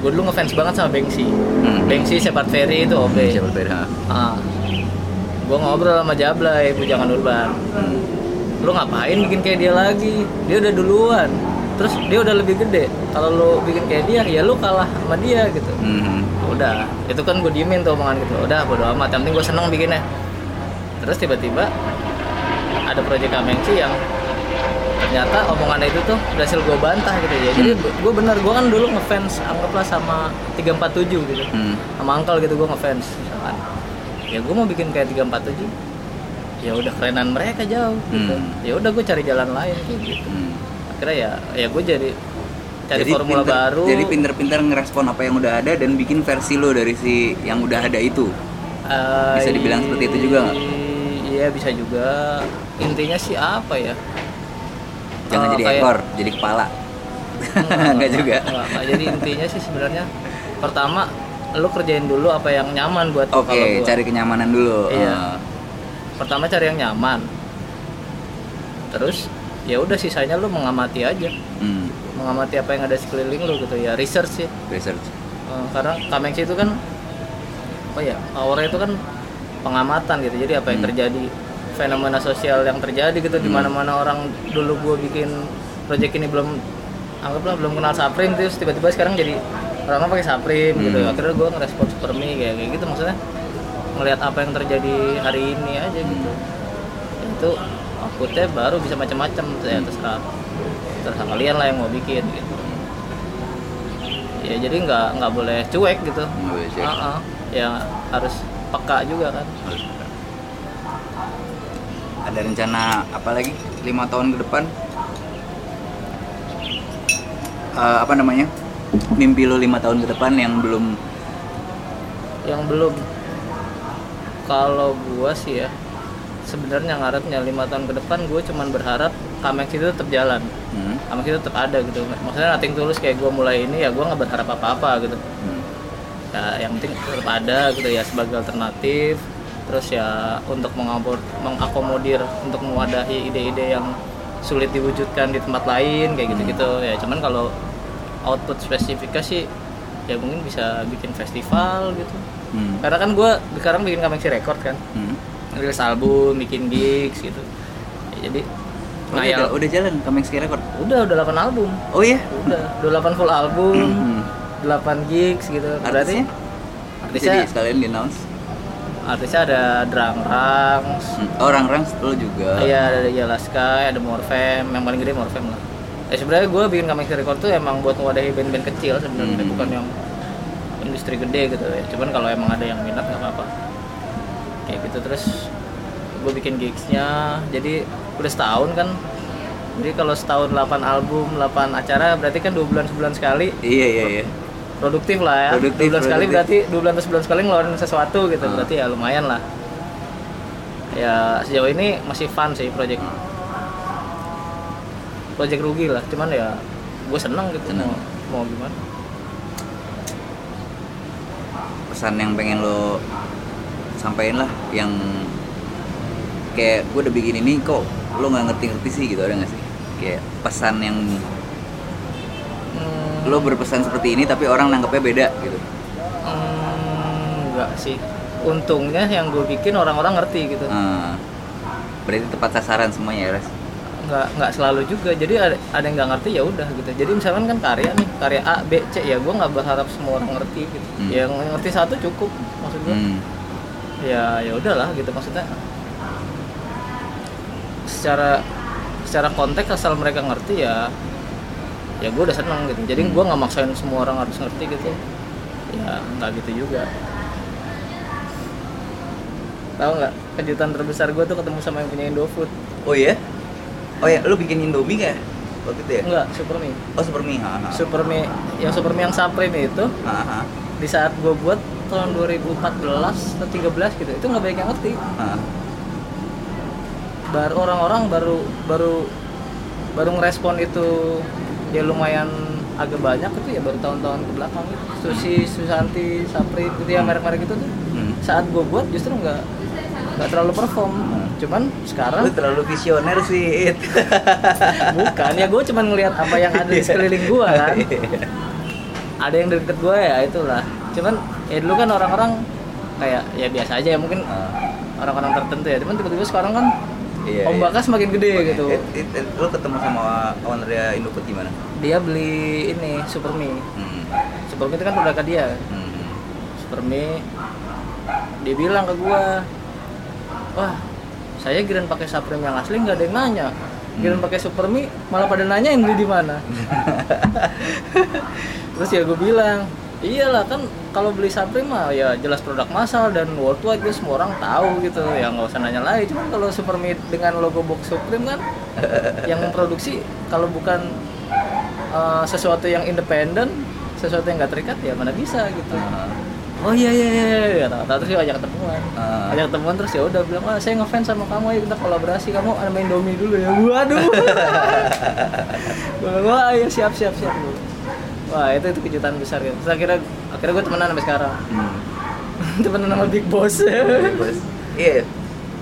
gue dulu ngefans banget sama Bengsi Hmm. Bengsi Sepat Ferry itu OB siapa berbeda? ah. gue ngobrol sama Jablay Bujangan Urban Hmm. Lu ngapain bikin kayak dia lagi? Dia udah duluan. Terus dia udah lebih gede. Kalau lu bikin kayak dia ya lu kalah sama dia gitu. Hmm. udah. Itu kan gue diemin tuh omongan gitu. Udah bodo amat. Yang penting gue seneng bikinnya. Terus tiba-tiba ada proyek Kamengsi yang ternyata omongan itu tuh berhasil gue bantah gitu ya. Jadi gue bener gue kan dulu ngefans anggaplah sama 347 gitu. Hmm. sama Uncle gitu gue ngefans misalkan. Ya gue mau bikin kayak 347 ya udah kerenan mereka jauh gitu Hmm. ya udah gue cari jalan lain kayak gitu Hmm. akhirnya ya ya gue jadi cari jadi formula pinter- baru Jadi pinter-pinter ngerespon apa yang udah ada dan bikin versi lo dari si yang udah ada itu. Eh, Bisa dibilang seperti itu juga nggak? Iya bisa juga. Intinya sih apa ya? Jangan Eh, jadi kayak- ekor, jadi kepala. Enggak juga. Enggak, enggak. Jadi intinya sih sebenarnya pertama lu kerjain dulu apa yang nyaman buat Oke, gua. cari kenyamanan dulu. Iya. Ah. Pertama cari yang nyaman. Terus ya udah sisanya lu mengamati aja. Hmm, Mengamati apa yang ada sekeliling lu gitu ya, research sih. research. Eh, karena Kamengsi itu kan apa ya aura itu kan pengamatan gitu jadi apa yang Hmm. terjadi fenomena sosial yang terjadi gitu di Hmm. mana-mana orang dulu gue bikin project ini belum anggaplah belum kenal Saprim terus tiba-tiba sekarang jadi orang pakai Saprim gitu Hmm. akhirnya gue ngerespon Supermi kayak kayak gitu maksudnya ngelihat apa yang terjadi hari ini aja gitu itu outputnya baru bisa macam-macam ya terserah terserah kalian lah yang mau bikin gitu ya jadi nggak nggak boleh cuek gitu Nggak boleh cuek. Ah, ah. ya harus peka juga kan Ada rencana apa lagi? Lima tahun ke depan? Eh, apa namanya? Mimpi lo lima tahun ke depan yang belum yang belum kalau gua sih ya sebenarnya ngarepnya lima tahun ke depan gue cuman berharap Kamex itu tetap jalan. Hmm, Kamex itu tetap ada gitu. Maksudnya nating tulus kayak gue mulai ini ya gue nggak berharap apa-apa gitu. Hmm, ya yang penting tetap ada gitu ya sebagai alternatif. Terus ya untuk mengakomodir, mengakomodir untuk mewadahi ide-ide yang sulit diwujudkan di tempat lain kayak gitu-gitu. Ya cuman kalau output spesifiknya sih ya mungkin bisa bikin festival gitu hmm, karena kan gue sekarang bikin Kamexi Record kan hmm. rilis album bikin gigs gitu Ya, jadi Oh, udah, ngayal udah jalan Kamengski Record. udah udah 8 album Oh iya. udah udah 8 full album Hmm. 8 gigs gitu berarti Artisnya? artisnya Jadi sekalian di announce. artisnya ada Drang Rangs Hmm. Oh, orang-orang lo juga. iya ada Yellow Sky ada Morfem yang paling gede Morfem lah ya sebenarnya gue bikin Kamexi Record tuh emang buat mewadahi band-band kecil sebenarnya Hmm. bukan yang industri gede gitu ya. Cuman kalau emang ada yang minat nggak apa-apa. Kayak gitu terus gue bikin gigsnya. Jadi udah setahun kan. Jadi kalau setahun 8 album 8 acara berarti kan dua bulan sebulan sekali. Iya, iya, iya. produktif lah ya. Produktif, dua bulan sekali produktif. berarti dua bulan atau sebulan sekali ngeluarin sesuatu gitu. Ah. berarti ya lumayan lah. Ya sejauh ini masih fun sih project. Project rugi lah. Cuman ya gue seneng gitu. Seneng. mau mau gimana Pesan yang pengen lo sampaikan lah yang kayak gue udah bikin ini kok lo nggak ngerti-ngerti sih gitu ada nggak sih? Kayak pesan yang Hmm, lo berpesan seperti ini tapi orang nangkepnya beda gitu. hmm, enggak sih untungnya yang gue bikin orang-orang ngerti gitu Ah, berarti tepat sasaran semuanya ya, Res? Nggak nggak selalu juga. Jadi ada, ada yang nggak ngerti ya udah gitu. Jadi misalkan kan karya nih karya A B C ya gue nggak berharap semua orang ngerti gitu. Hmm. yang ngerti satu cukup maksud gue Hmm. ya ya udahlah gitu. Maksudnya secara secara konteks asal mereka ngerti ya ya gue udah seneng gitu. Jadi gue nggak maksain semua orang harus ngerti gitu. Ya nggak gitu juga. Tahu nggak? Kejutan terbesar gue tuh ketemu sama yang punya Indofood. Oh iya? Oh ya, lu bikin Indomie nggak waktu itu ya? enggak super mie Oh super mie, ha, ha. super mie yang super mie yang supreme itu Ha, ha, di saat gue buat tahun 2014 atau 13 gitu itu nggak banyak yang ngerti ha. baru orang-orang baru baru baru ngerespon itu ya lumayan agak banyak itu ya baru tahun-tahun ke belakang gitu. Susi, Susanti, Sapri itu ya merek-merek itu tuh Hmm. saat gue buat justru nggak nggak terlalu perform cuman sekarang Lu terlalu visioner sih. It. bukan ya gue cuman ngelihat apa yang ada di sekeliling gue kan ada yang deket gue ya itulah cuman ya dulu kan orang-orang kayak ya biasa aja ya mungkin Ah, orang-orang tertentu ya cuman tiba-tiba sekarang kan Iya, ombaknya iya. semakin gede gitu It, it, it, lu ketemu sama ownernya Indofood gimana? dia beli ini super mie Hmm. super mie itu kan produk dia Hmm. super mie dia bilang ke gua wah saya giran pakai supreme yang asli nggak ada yang nanya. Giran Hmm. pakai super mie malah pada nanya yang beli di mana. Terus ya gue bilang iyalah kan kalau beli supreme mah ya jelas produk massal dan worldwide gitu semua orang tahu gitu. Ya nggak usah nanya lagi. Cuman kalau super mie dengan logo box supreme kan yang memproduksi kalau bukan uh, sesuatu yang independen sesuatu yang nggak terikat ya mana bisa gitu. Ah, oh iya iya iya iya kata terus dia ajak ketemuan ah. ajak ketemuan terus ya udah bilang ah saya ngefans sama kamu ayo kita kolaborasi kamu ada main domi dulu ya waduh wah iya siap siap siap wah itu itu kejutan besar gitu terus akhirnya akhirnya gue temenan sampai sekarang Hmm. temenan sama big boss Bos. Iya,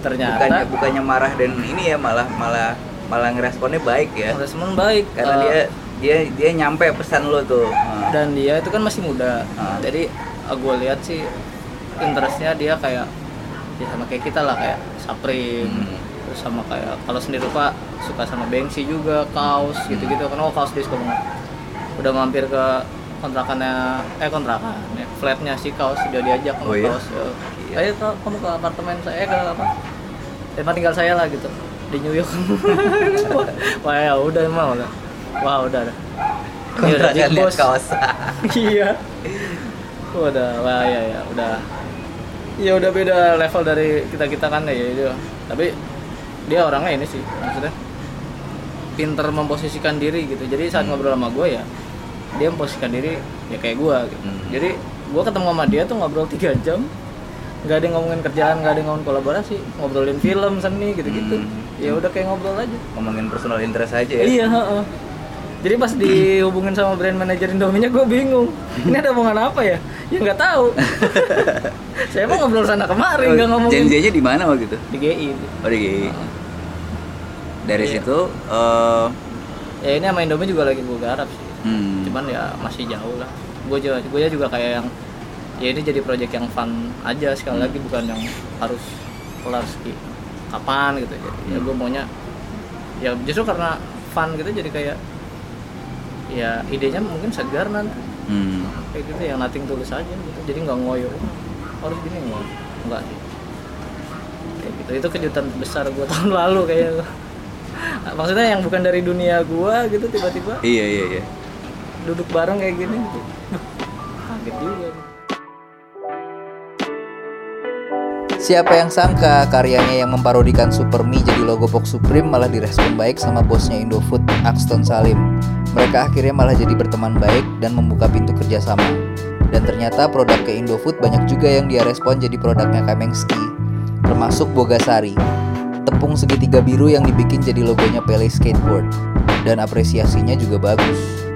ternyata bukannya bukannya marah dan ini ya malah malah malah ngeresponnya baik ya. respon baik Karena Eh, dia dia dia nyampe pesan lo tuh. Ah. dan dia itu kan masih muda Ah. jadi gue lihat sih interestnya dia kayak ya sama kayak kita lah kayak Saprim Hmm. terus sama kayak kalau sendiri pak suka sama Banksy juga kaos gitu-gitu kan oh kaos dia suka banget udah mampir ke kontrakannya eh kontrakan ya, flatnya si kaos dia diajak Oh iya? kaos ya. Iya. ayo Kak, kamu ke apartemen saya ke apa tempat tinggal saya lah gitu di New York wah ya udah mau lah wah udah dah Ini udah boss kaos. iya udah wah ya ya udah. Ya udah beda level dari kita kita kan ya itu. Tapi dia orangnya ini sih maksudnya. Pinter memposisikan diri gitu. Jadi saat Hmm. ngobrol sama gue ya dia memposisikan diri ya kayak gue gitu. Hmm. jadi gue ketemu sama dia tuh ngobrol tiga jam. Nggak ada yang ngomongin kerjaan nggak ada yang ngomongin kolaborasi. Ngobrolin film seni gitu gitu Hmm. ya udah kayak ngobrol aja. Ngomongin personal interest aja ya. Iya, heeh. Jadi pas dihubungin sama brand manager Indominya gue bingung. Ini ada omongan apa ya? Ya nggak tahu. Saya mau ngobrol sana kemari nggak ngomongin Janjinya di mana waktu itu? di GI. Oh di GI. Dari Iya. situ eh Ya ini sama Indomie juga lagi gue garap sih. hmm. Cuman ya masih jauh lah. Gue juga gue juga kayak yang ya ini jadi project yang fun aja sekali Hmm. lagi bukan yang harus kelar ski kapan gitu. Ya Hmm. gue maunya ya justru karena fun gitu jadi kayak ya idenya mungkin segar nanti. Hmm. kayak gitu yang nating tulus aja gitu. Jadi nggak ngoyo. Harus gini nggak nggak. Sih kayak gitu. Itu kejutan besar gue tahun lalu kayak maksudnya yang bukan dari dunia gue gitu tiba-tiba Iya iya iya. duduk bareng kayak gini. Gitu kaget juga Siapa yang sangka karyanya yang memparodikan Super Mie jadi logo box Supreme malah direspon baik sama bosnya Indofood, Axton Salim. Mereka akhirnya malah jadi berteman baik dan membuka pintu kerjasama. Dan ternyata produk ke Indofood banyak juga yang dia respon jadi produknya Kamengski, termasuk Bogasari. Tepung segitiga biru yang dibikin jadi logonya Pele Skateboard. Dan apresiasinya juga bagus.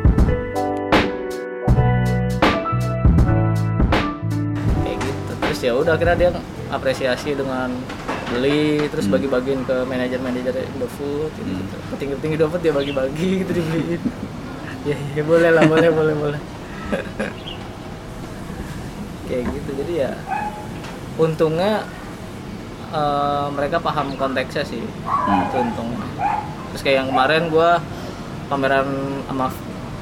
gitu ya udah akhirnya dia apresiasi dengan beli terus Hmm. bagi-bagiin ke manajer-manajer Indofood gitu, Hmm. gitu. petinggi-petinggi Indofood dia bagi-bagi gitu dibeliin ya, ya boleh lah boleh boleh boleh kayak gitu jadi ya untungnya eh, mereka paham konteksnya sih Hmm. itu untungnya terus kayak yang kemarin gua pameran sama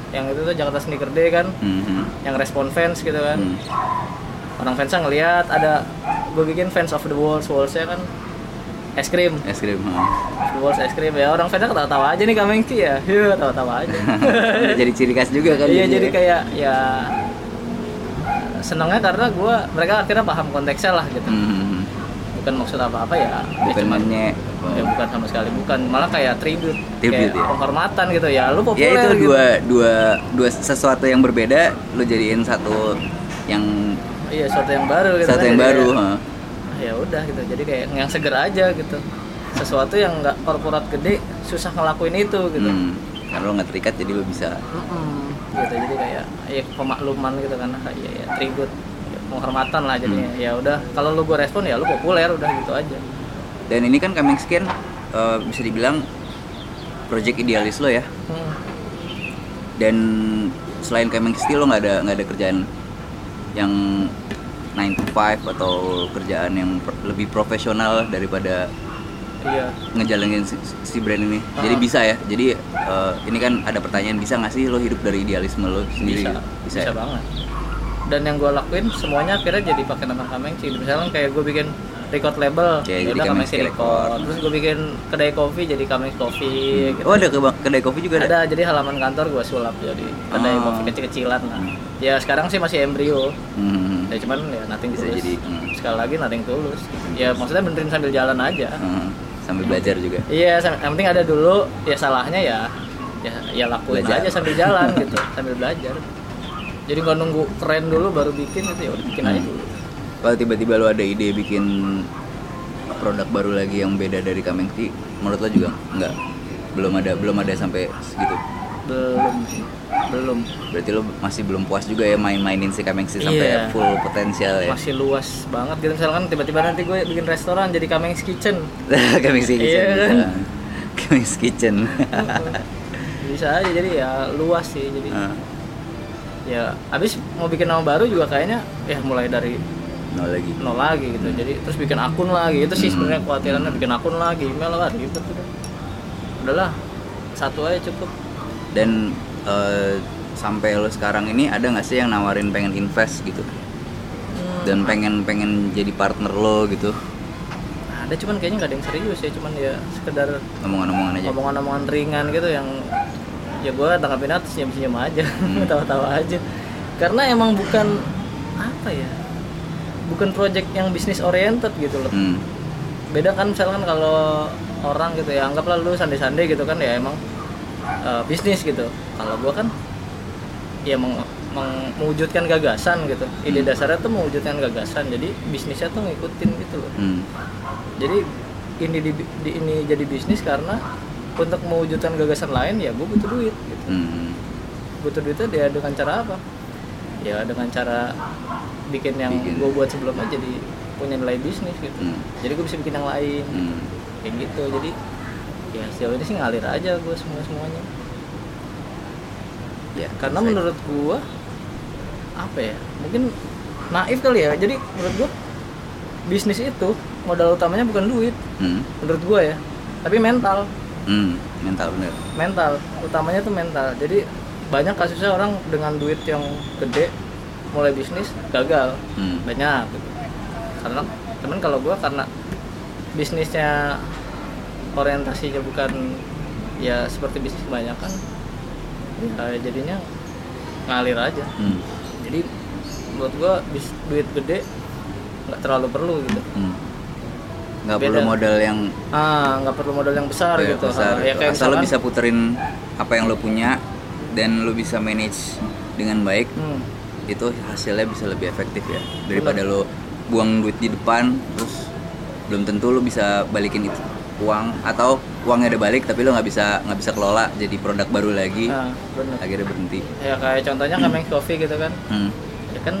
yang itu tuh Jakarta Sneaker Day kan Hmm. yang respon fans gitu kan Hmm. Orang fansnya ngelihat ada gue bikin fans of the walls wallsnya kan es krim. Es krim the walls es krim ya. Orang fansnya ketawa-tawa aja nih Kamengki ya. Iya ketawa-tawa aja. Jadi ciri khas juga kan iya jadi kayak ya senangnya karena gue mereka akhirnya paham konteksnya lah gitu. Hmm, bukan maksud apa-apa ya. Ya bukan cuman- mainnya. ya bukan sama sekali bukan. Malah kayak tribute, Tribute, kayak ya? penghormatan gitu ya. Lu ya populer itu gitu. dua dua dua sesuatu yang berbeda lo jadiin satu yang iya sesuatu yang baru gitu satu kan, yang baru ha. ya udah gitu jadi kayak yang seger aja gitu sesuatu yang nggak korporat gede susah ngelakuin itu gitu Hmm, karena lo nggak terikat jadi lo bisa Mm-mm. gitu jadi kayak ya pemakluman gitu kan kayak ya, tribute ya, penghormatan lah jadinya Hmm. ya udah kalau lu gue respon ya lu populer udah gitu aja dan ini kan coming skin eh, bisa dibilang project idealis lo ya Hmm. dan selain coming steel lo nggak ada nggak ada kerjaan yang 9 to 5 atau kerjaan yang lebih profesional daripada iya. ngejalanin si, si brand ini. Jadi Ah. bisa ya. Jadi eh, ini kan ada pertanyaan bisa nggak sih lo hidup dari idealisme lo sendiri? Bisa. Bisa, bisa, ya? banget dan yang gue lakuin semuanya akhirnya jadi pakai nama Kamengsi misalnya kayak gue bikin record label ya jadi udah Kamengsi record. Record. terus gue bikin kedai kopi jadi Kamengsi Coffee gitu. oh ada ke kedai kopi juga ada, ada jadi halaman kantor gue sulap jadi kedai Oh. kopi kecil-kecilan lah. Ya sekarang sih masih embrio. Hmm, ya cuman ya nothing Bisa tulus. jadi, hmm. sekali lagi nothing tulus. Ya maksudnya benerin sambil jalan aja. Hmm, sambil belajar juga. Iya yang penting ada dulu. Ya salahnya ya ya ya lakuin Belajar. aja sambil jalan gitu. Sambil belajar jadi nggak nunggu keren dulu baru bikin gitu ya udah bikin aja. Hmm. dulu kalau tiba-tiba lo ada ide bikin produk baru lagi yang beda dari Kamengti menurut lo juga nggak? Belum ada belum ada sampai segitu? Belum belum. Berarti lo masih belum puas juga ya main-mainin si Kamengsi sampai Iya. full potensial ya? Masih luas banget. Gitu misalkan tiba-tiba nanti gue bikin restoran jadi Kameng's Kitchen. Kamengsi Kitchen Iya. kan? bisa. Kamengsi Kitchen. Bisa aja jadi ya luas sih jadi Ah, ya abis mau bikin nama baru juga kayaknya ya mulai dari no lagi. nol lagi gitu. Jadi terus bikin akun lagi. Itu sih Hmm. sebenarnya kekhawatirannya bikin akun lagi email lah ribet udah udahlah satu aja cukup. Dan eh, sampai lo sekarang ini ada nggak sih yang nawarin pengen invest gitu? Hmm, dan pengen pengen jadi partner lo gitu? Ada cuman kayaknya nggak ada yang serius ya. Cuman ya sekedar omongan-omongan aja. omongan-omongan ringan gitu yang ya gue tanggapin atas senyum-senyum aja Hmm. tawa-tawa aja karena emang bukan apa ya bukan project yang bisnis oriented gitu loh hmm. beda kan misalkan kalau orang gitu ya anggaplah lu sande-sande gitu kan ya emang eh, bisnis gitu kalau gua kan ya meng- meng- mewujudkan gagasan gitu ide Hmm. dasarnya tuh mewujudkan gagasan jadi bisnisnya tuh ngikutin gitu loh Hmm. jadi ini di, di- ini jadi bisnis karena untuk mewujudkan gagasan lain ya gue butuh duit gitu Hmm. butuh duitnya dia dengan cara apa ya dengan cara bikin yang Bikin. gue buat sebelumnya jadi punya nilai bisnis gitu Hmm. jadi gue bisa bikin yang lain Hmm. kayak gitu jadi ya sejauh ini sih ngalir aja gue semua semuanya Ya, karena selesai. menurut gue apa ya mungkin naif kali ya jadi menurut gue bisnis itu modal utamanya bukan duit Hmm. menurut gue ya tapi mental Hmm. mental bener mental utamanya tuh mental jadi banyak kasusnya orang dengan duit yang gede mulai bisnis gagal Hmm. banyak gitu. karena temen kalau gue karena bisnisnya orientasinya bukan ya seperti bisnis kebanyakan ya jadinya ngalir aja Hmm. jadi menurut gue bis duit gede nggak terlalu perlu gitu Hmm. Nggak perlu modal yang ah nggak perlu modal yang besar kayak gitu. besar. Ah, ya kayak asal lo bisa puterin apa yang lo punya dan lo bisa manage dengan baik Hmm, itu hasilnya bisa lebih efektif ya. Daripada lo buang duit di depan terus belum tentu lo bisa balikin itu uang atau uangnya udah balik tapi lo nggak bisa nggak bisa kelola jadi produk baru lagi. Ah, bener akhirnya berhenti. Ya kayak contohnya Kameng Coffee gitu kan. Hmm. ya kan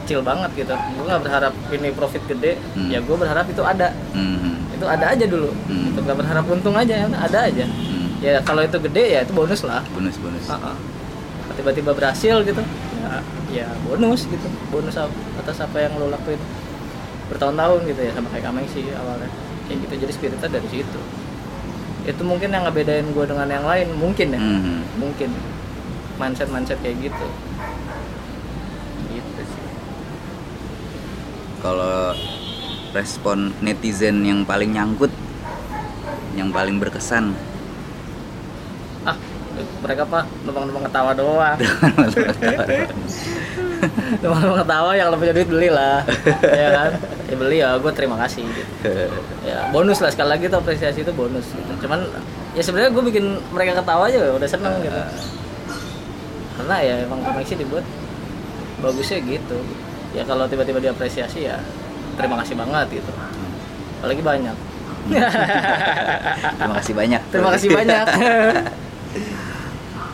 kecil banget gitu. Gue nggak berharap ini profit gede. Hmm. ya gue berharap itu ada. Hmm. itu ada aja dulu. Hmm. itu nggak berharap untung aja ya ada aja. Hmm. ya kalau itu gede ya itu bonus lah. Bonus bonus. Ah. tiba-tiba berhasil gitu ya, ya bonus gitu. Bonus atas apa yang lo lakuin bertahun-tahun gitu ya sama kayak Kameng sih awalnya. Kayak gitu jadi spiritnya dari situ. Itu mungkin yang ngebedain gue dengan yang lain mungkin ya. Hmm. mungkin. Mindset mindset kayak gitu gitu sih kalau respon netizen yang paling nyangkut yang paling berkesan. Ah mereka apa? Numpang-numpang ketawa doang. Numpang-numpang ketawa yang lebih duit beli lah ya kan? Ya beli ya gue terima kasih gitu. ya bonus lah. Sekali lagi tuh apresiasi itu bonus gitu. cuman ya sebenarnya gue bikin mereka ketawa aja udah seneng gitu. Karena ya emang koneksi dibuat bagusnya gitu ya kalau tiba-tiba diapresiasi ya terima kasih banget gitu apalagi banyak terima kasih banyak terima kasih banyak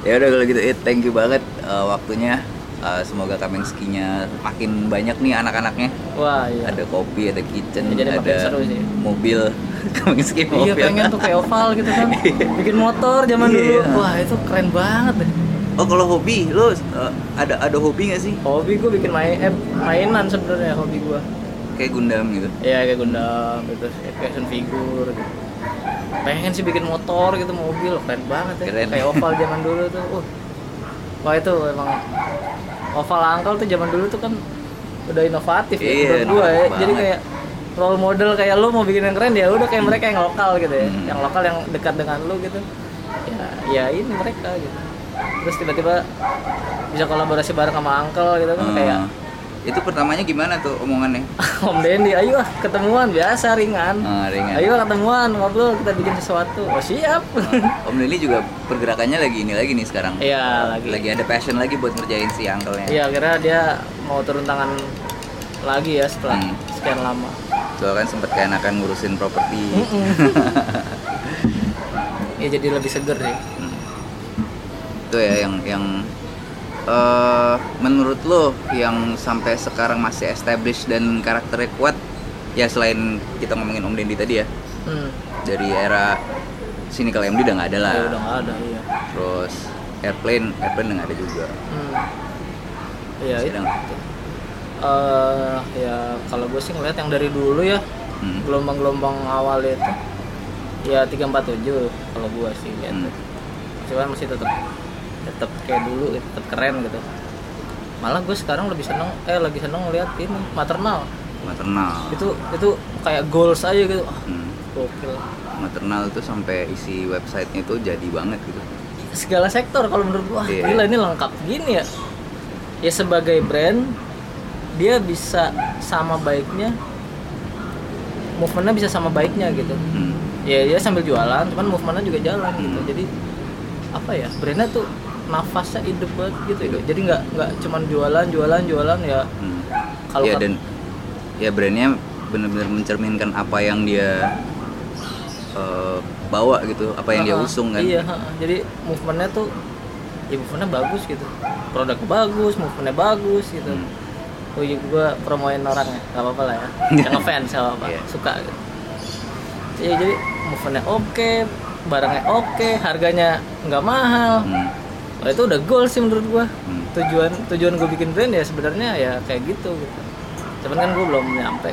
ya udah kalau gitu it thank you banget uh, waktunya Uh, semoga Kamengskinya makin banyak nih anak-anaknya. Wah, iya. Ada kopi, ada kitchen, Ya, jadi ada seru sih. mobil. Kamengski Iya mobil. pengen tuh kayak oval gitu kan Bikin motor zaman Iya. dulu Wah itu keren banget deh Oh kalau hobi, lo uh, ada ada hobi gak sih? Hobi gue bikin main, eh, mainan sebenarnya hobi gue Kayak Gundam gitu. Ya kayak Gundam gitu. Kayak action figure gitu. Pengen sih bikin motor gitu, mobil. Keren banget ya. Keren. Kayak oval zaman dulu tuh. Uh. Wah itu emang Oval Uncle tuh zaman dulu tuh kan Udah inovatif Iya, ya menurut gue ya. Jadi kayak role model kayak lu mau bikin yang keren ya udah kayak mereka yang lokal gitu ya. Hmm. yang lokal yang dekat dengan lu gitu. Ya ya ini mereka gitu terus tiba-tiba bisa kolaborasi bareng sama uncle gitu kan Hmm. kayak Itu pertamanya gimana tuh omongannya? Om Dendi ayo ah ketemuan biasa ringan Ah, ringan. ayo ketemuan ngobrol kita bikin sesuatu oh siap Om Lili juga pergerakannya lagi ini lagi nih sekarang. iya lagi Lagi ada passion lagi buat ngerjain si uncle-nya. iya kira dia mau turun tangan lagi ya setelah Hmm. sekian lama Soalnya kan sempet keenakan ngurusin properti. ya jadi lebih seger sih Hmm. Itu ya yang yang eh menurut lo yang sampai sekarang masih established dan karakternya kuat ya selain kita ngomongin Om Dendi tadi ya hmm. dari era sini kalau MD udah nggak ada lah ya udah nggak ada iya terus airplane airplane nggak ada juga hmm. iya itu sedang eh ya kalau gue sih ngeliat yang dari dulu ya Hmm. gelombang-gelombang awal itu ya 347 kalau gue sih lihat Hmm. cuman masih tetap tetap kayak dulu gitu, tetap keren gitu. Malah gue sekarang lebih seneng eh lagi seneng ngeliat ini maternal. Maternal. Itu itu kayak goals aja gitu. Ah, Hmm. gokil. Maternal itu sampai isi websitenya itu jadi banget gitu. Segala sektor kalau menurut gua. Wah Iya. gila ini lengkap gini ya. Ya sebagai brand dia bisa sama baiknya movementnya bisa sama baiknya gitu. Hmm. ya dia sambil jualan cuman movementnya juga jalan gitu. Hmm. jadi apa ya brandnya tuh nafasnya hidup banget gitu Hidup. jadi nggak nggak cuman jualan jualan jualan ya Hmm. Kalau ya dan ya brandnya benar-benar mencerminkan apa yang dia eh, bawa gitu apa yang dia Ha-ha, usung kan iya ha-ha. jadi movementnya tuh ya movementnya bagus gitu produknya bagus movementnya bagus gitu Hmm. oh iya gue promoin orangnya gak apa-apa lah ya yang ngefans sama apa Iya. suka gitu ya jadi movementnya oke barangnya oke harganya nggak mahal Hmm. Wah, itu udah goal sih menurut gua Hmm. tujuan tujuan gue bikin brand ya sebenarnya ya kayak gitu gitu cuman kan gue belum nyampe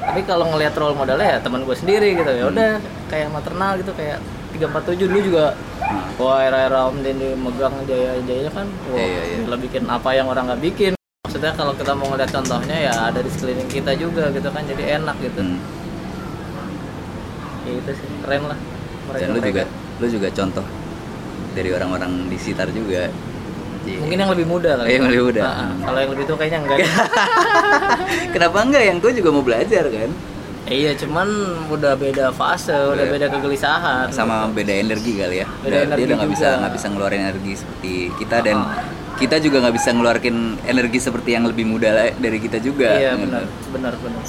tapi kalau ngelihat role modelnya ya teman gue sendiri gitu ya Hmm. udah kayak maternal gitu kayak 347 dulu juga Hmm. wah era-era Om Dendi megang jaya-jayanya kan wah Iya, iya, iya. gila bikin apa yang orang nggak bikin maksudnya kalau kita mau ngeliat contohnya ya ada di sekeliling kita juga gitu kan jadi enak gitu Hmm. ya itu sih keren lah dan lu juga lu juga contoh dari orang-orang di sekitar juga Iya. mungkin yang lebih muda kali yang ya. lebih muda. Nah, kalau yang lebih tua kayaknya enggak kenapa enggak yang gue juga mau belajar kan Iya, cuman udah beda fase, udah Iya. beda kegelisahan. sama beda energi kali ya Beda Udah- dia energi udah nggak bisa nggak bisa ngeluarin energi seperti kita dan Ah. kita juga nggak bisa ngeluarin energi seperti yang lebih muda dari kita juga Iya, gitu. benar, benar, benar.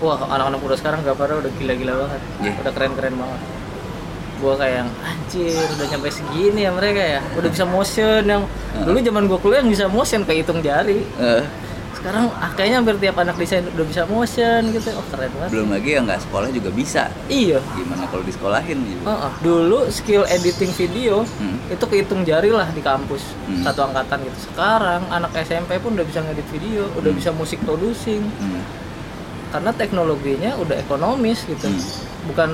Wah, anak-anak muda sekarang gak parah udah gila-gila banget. Iya. Udah keren-keren banget. Gua kayak yang anjir, udah nyampe segini ya mereka ya. Udah bisa motion yang Ah. dulu zaman gua kuliah yang bisa motion kayak hitung jari. Eh, Sekarang ah, kayaknya hampir tiap anak desain udah bisa motion gitu. Oh, keren banget. belum lagi yang nggak sekolah juga bisa Iya. gimana kalau disekolahin gitu Heeh. Dulu skill editing video Hmm. itu kehitung jari lah di kampus Hmm. satu angkatan gitu. Sekarang anak SMP pun udah bisa ngedit video, udah Hmm. bisa musik producing Hmm. karena teknologinya udah ekonomis gitu. Hmm. Bukan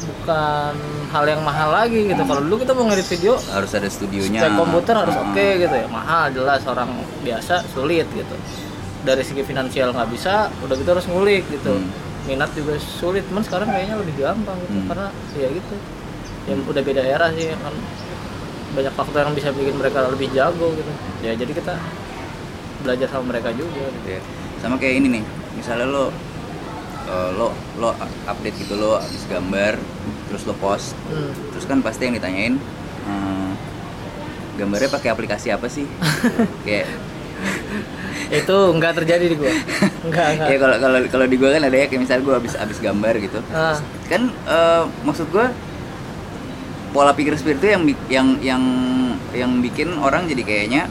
bukan hal yang mahal lagi gitu. Kalau dulu kita mau ngedit video harus ada studionya spek komputer harus Ah. oke gitu ya. Mahal jelas orang biasa sulit gitu. dari segi finansial nggak bisa udah gitu harus ngulik gitu Hmm. minat juga sulit cuman sekarang kayaknya lebih gampang gitu Hmm. karena ya gitu yang udah beda era sih kan banyak faktor yang bisa bikin mereka lebih jago gitu ya jadi kita belajar sama mereka juga gitu. Iya. sama kayak ini nih misalnya lo eh, lo lo update gitu lo habis gambar terus lo post. Hmm. terus kan pasti yang ditanyain eh, gambarnya pakai aplikasi apa sih? Kayak itu nggak terjadi di gua. Nggak nggak. Ya kalau kalau kalau di gua kan ada ya kayak misalnya gua habis habis gambar gitu. Ah. kan eh, maksud gua pola pikir seperti itu yang yang yang yang bikin orang jadi kayaknya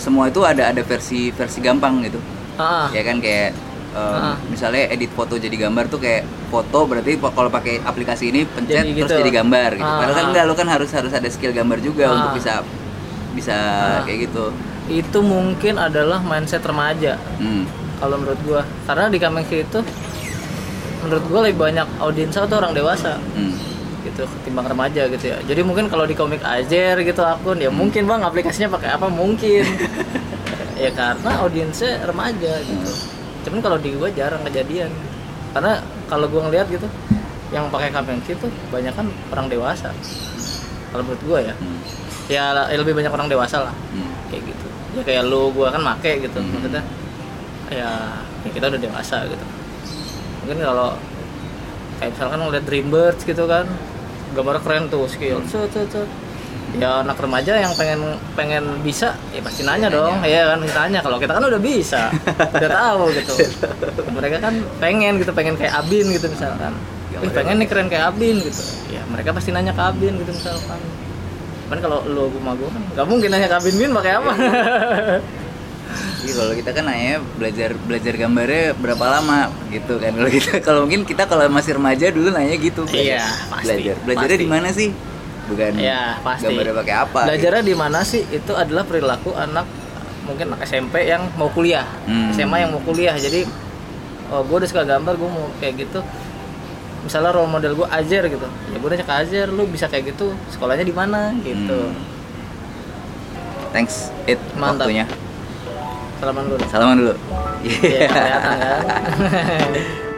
semua itu ada ada versi versi gampang gitu. Ah. Ya kan kayak Ah. misalnya edit foto jadi gambar tuh kayak foto berarti kalau pakai aplikasi ini pencet Jadi terus gitu. jadi gambar gitu. Ah, Padahal kan ah. enggak lo kan harus harus ada skill gambar juga Ah. untuk bisa bisa Ah. kayak gitu. itu mungkin adalah mindset remaja Hmm. kalau menurut gua karena di Kamengsi itu menurut gua lebih banyak audiensnya tuh orang dewasa Hmm. gitu ketimbang remaja gitu ya jadi mungkin kalau di komik ajer gitu akun ya mungkin bang aplikasinya pakai apa mungkin ya karena audiensnya remaja gitu cuman kalau di gua jarang kejadian. Karena kalau gua ngeliat gitu yang pakai Kamengsi tuh banyak kan orang dewasa. Kalau menurut gua ya. Hmm. ya lebih banyak orang dewasa lah. Hmm. kayak gitu. Ya kayak lu gua kan make gitu Hmm. maksudnya. Ya, ya kita udah dewasa gitu. Mungkin kalau kayak misalkan ngeliat Dreambirds gitu kan gambarnya keren tuh skill. Set, set, set. Ya anak remaja yang pengen pengen bisa ya pasti nanya dong. ya kan tanya kalau kita kan udah bisa. Udah tahu gitu. Mereka kan pengen gitu pengen kayak Abin gitu misalkan. Ih, pengen nih keren kayak Abin gitu. Ya mereka pasti nanya ke Abin gitu misalkan. Cuman kalau lo sama gue kan nggak mungkin nanya ke Abin Bin. Pakai apa? Iya kalau kita kan nanya belajar belajar gambarnya berapa lama gitu kan. Kalau kita kalau mungkin kita kalau masih remaja dulu nanya gitu Iya, pasti, belajar belajarnya di mana sih bukan ya pasti. gambarnya pakai apa belajarnya di mana sih? Itu adalah perilaku anak mungkin anak SMP yang mau kuliah. Hmm. SMA yang mau kuliah. Jadi oh gue udah suka gambar gue mau kayak gitu. Misalnya role model gue Azer gitu. Ya gue nanya ke Azer lu bisa kayak gitu sekolahnya di mana? Gitu. Hmm. thanks it Mantap. waktunya. Salaman dulu. Salaman dulu. Iya, kelihatan kan